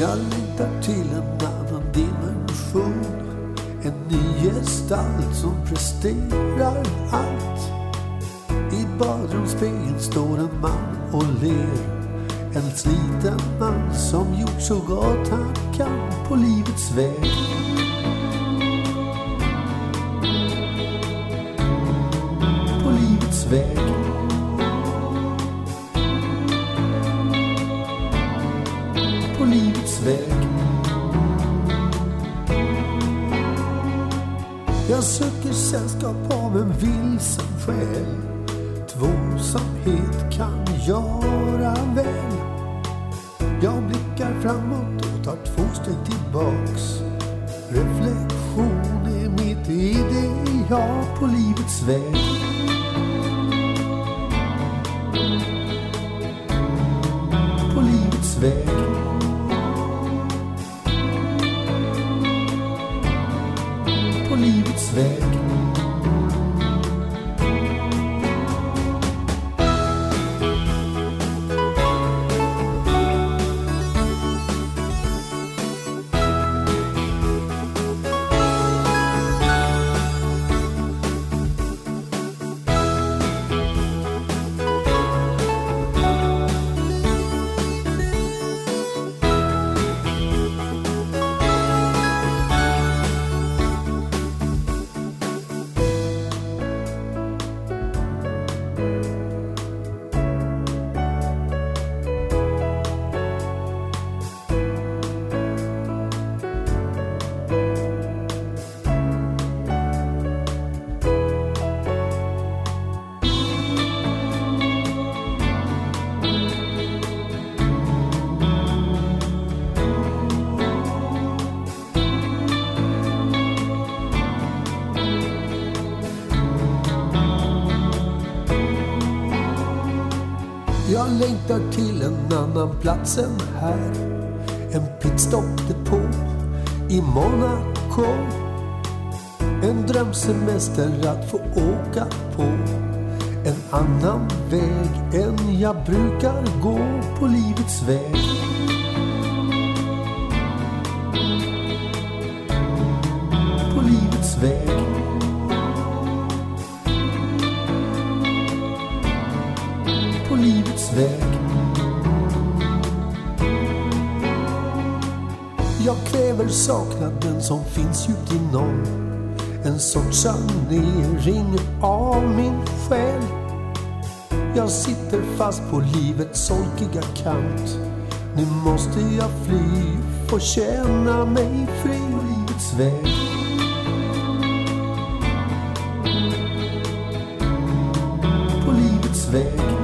Jag längtar till en annan dimension. En ny gestalt som presterar allt. I badrumsspegeln står en man och ler. En sliten man som gjort så gott han kan på livets väg. På livets väg. Väg. Jag söker sällskap av en vilsen själ. Tvåsamhet kan göra väl. Jag blickar framåt och tar två steg tillbaks. Reflektion är mitt ideal på livets väg. På livets väg. Livets väg. Jag längtar till en annan plats än här. En pitstop-depå i Monaco. En drömsemester att få åka på. En annan väg än jag brukar gå på livets väg. På livets väg. Jag kräver saknaden som finns djupt inom. En sorts sanering av min själ. Jag sitter fast på livets solkiga kant. Nu måste jag fly, få känna mig fri livets väg. På livets väg.